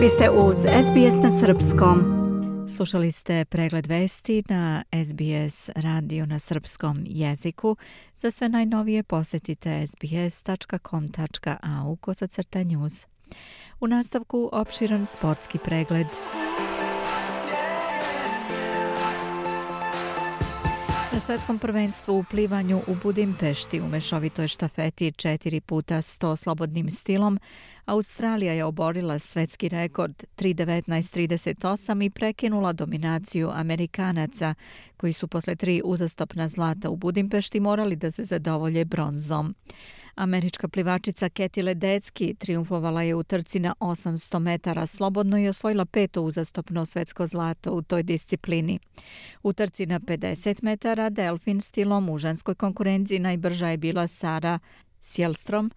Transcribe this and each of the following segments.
Vi ste uz SBS na Srpskom. Slušali ste pregled vesti na SBS radio na srpskom jeziku. Za sve najnovije posjetite sbs.com.au kosacrta news. U nastavku opširan sportski pregled. Na svetskom prvenstvu u plivanju u Budimpešti u mešovitoj štafeti 4 puta 100 slobodnim stilom, Australija je oborila svetski rekord 3.19.38 i prekinula dominaciju Amerikanaca, koji su posle tri uzastopna zlata u Budimpešti morali da se zadovolje bronzom. Američka plivačica Keti Ledecki triumfovala je u trci na 800 metara slobodno i osvojila peto uzastopno svetsko zlato u toj disciplini. U trci na 50 metara delfin stilom u ženskoj konkurenciji najbrža je bila Sara Sjelstrom,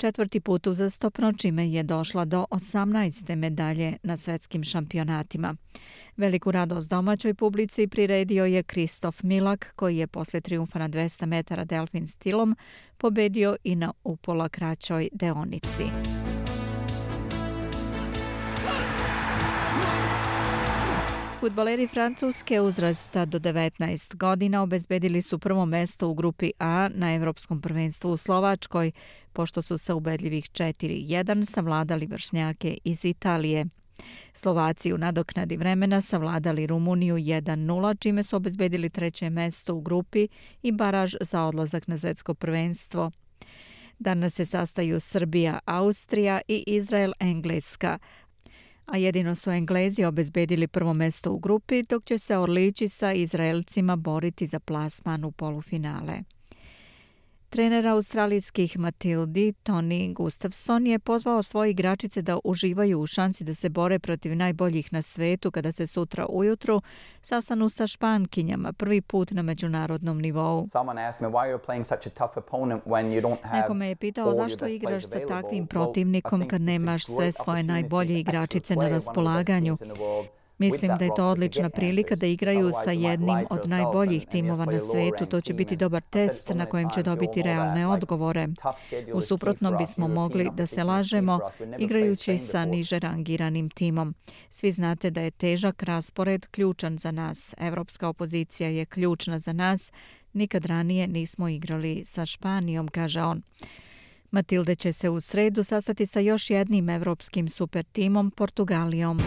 četvrti put uzastopno, čime je došla do 18. medalje na svetskim šampionatima. Veliku radost domaćoj publici priredio je Kristof Milak, koji je posle triumfa na 200 metara delfin stilom pobedio i na upola kraćoj deonici. Futbaleri Francuske uzrasta do 19 godina obezbedili su prvo mesto u grupi A na Evropskom prvenstvu u Slovačkoj, pošto su sa ubedljivih 4-1 savladali vršnjake iz Italije. Slovaci u nadoknadi vremena savladali Rumuniju 1-0, čime su obezbedili treće mesto u grupi i baraž za odlazak na svetsko prvenstvo. Danas se sastaju Srbija, Austrija i Izrael, Engleska, a jedino su Englezi obezbedili prvo mesto u grupi, dok će se Orlići sa Izraelcima boriti za plasman u polufinale. Trener australijskih Matildi, Tony Gustafson, je pozvao svoje igračice da uživaju u šansi da se bore protiv najboljih na svetu kada se sutra ujutru sastanu sa špankinjama prvi put na međunarodnom nivou. Neko me je pitao zašto igraš sa takvim protivnikom kad nemaš sve svoje najbolje igračice na raspolaganju. Mislim da je to odlična prilika da igraju sa jednim od najboljih timova na svetu. To će biti dobar test na kojem će dobiti realne odgovore. U suprotnom bismo mogli da se lažemo igrajući sa niže rangiranim timom. Svi znate da je težak raspored ključan za nas. Evropska opozicija je ključna za nas. Nikad ranije nismo igrali sa Španijom, kaže on. Matilde će se u sredu sastati sa još jednim evropskim super timom, Portugalijom.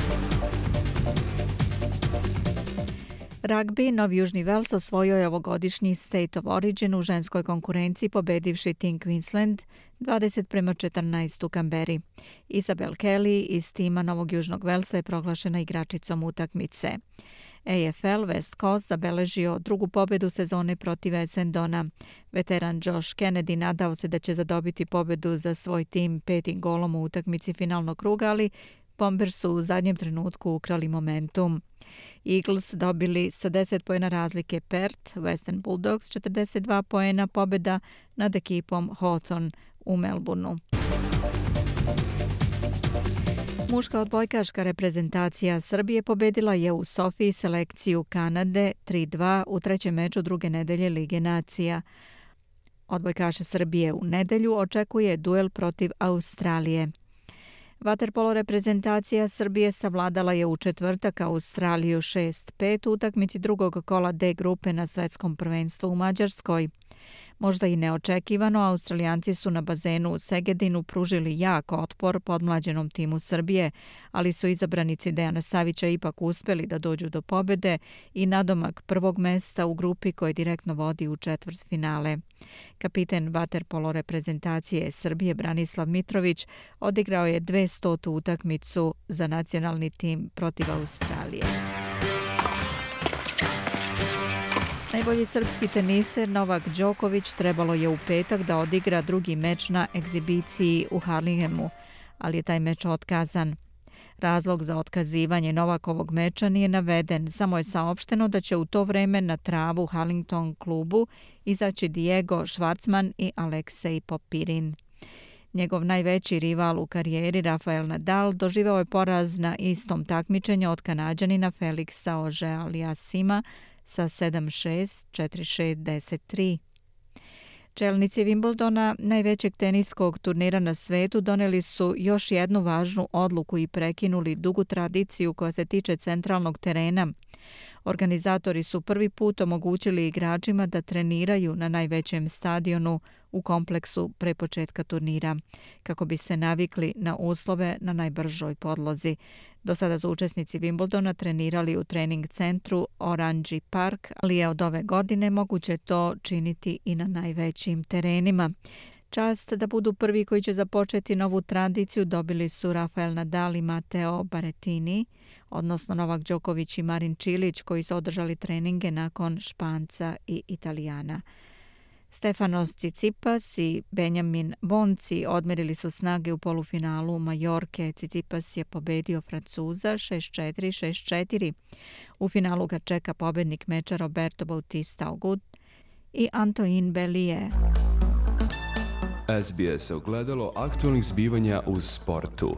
Ragbi Novi Južni Vels osvojio je ovogodišnji State of Origin u ženskoj konkurenciji pobedivši Team Queensland 20 prema 14 u Kamberi. Isabel Kelly iz tima Novog Južnog Velsa je proglašena igračicom utakmice. AFL West Coast zabeležio drugu pobedu sezone protiv Essendona. Veteran Josh Kennedy nadao se da će zadobiti pobedu za svoj tim petim golom u utakmici finalnog kruga, ali Bombers su u zadnjem trenutku ukrali momentum. Eagles dobili sa 10 pojena razlike Perth, Western Bulldogs 42 pojena pobjeda nad ekipom Hawthorne u Melbourneu. Muška odbojkaška reprezentacija Srbije pobedila je u Sofiji selekciju Kanade 3-2 u trećem meču druge nedelje Lige nacija. Odbojkaše Srbije u nedelju očekuje duel protiv Australije. Vaterpolo reprezentacija Srbije savladala je u četvrtak Australiju 6-5 utakmici drugog kola D grupe na svetskom prvenstvu u Mađarskoj. Možda i neočekivano, Australijanci su na bazenu u Segedinu pružili jak otpor podmlađenom timu Srbije, ali su izabranici Dejana Savića ipak uspeli da dođu do pobede i nadomak prvog mesta u grupi koje direktno vodi u četvrt finale. Kapiten Vaterpolo reprezentacije Srbije Branislav Mitrović odigrao je 200. utakmicu za nacionalni tim protiv Australije. Najbolji srpski teniser Novak Đoković trebalo je u petak da odigra drugi meč na egzibiciji u Harlingemu, ali je taj meč otkazan. Razlog za otkazivanje Novakovog meča nije naveden, samo je saopšteno da će u to vreme na travu Harlington klubu izaći Diego Schwarzman i Aleksej Popirin. Njegov najveći rival u karijeri, Rafael Nadal, doživao je poraz na istom takmičenju od kanadjanina Felixa Ože Aliasima sa 7-6, 4-6, 10-3. Čelnici Wimbledona, najvećeg teniskog turnira na svetu, doneli su još jednu važnu odluku i prekinuli dugu tradiciju koja se tiče centralnog terena. Organizatori su prvi put omogućili igračima da treniraju na najvećem stadionu u kompleksu pre početka turnira, kako bi se navikli na uslove na najbržoj podlozi. Do sada su učesnici Wimbledona trenirali u trening centru Orange Park, ali je od ove godine moguće to činiti i na najvećim terenima. Čast da budu prvi koji će započeti novu tradiciju dobili su Rafael Nadal i Mateo Baretini, odnosno Novak Đoković i Marin Čilić koji su održali treninge nakon Španca i Italijana. Stefanos Cicipas i Benjamin Bonci odmerili su snage u polufinalu Majorke. Cicipas je pobedio Francuza 6-4-6-4. U finalu ga čeka pobednik meča Roberto Bautista Ogut i Antoine Bellier. SBS ogledalo aktualnih zbivanja u sportu.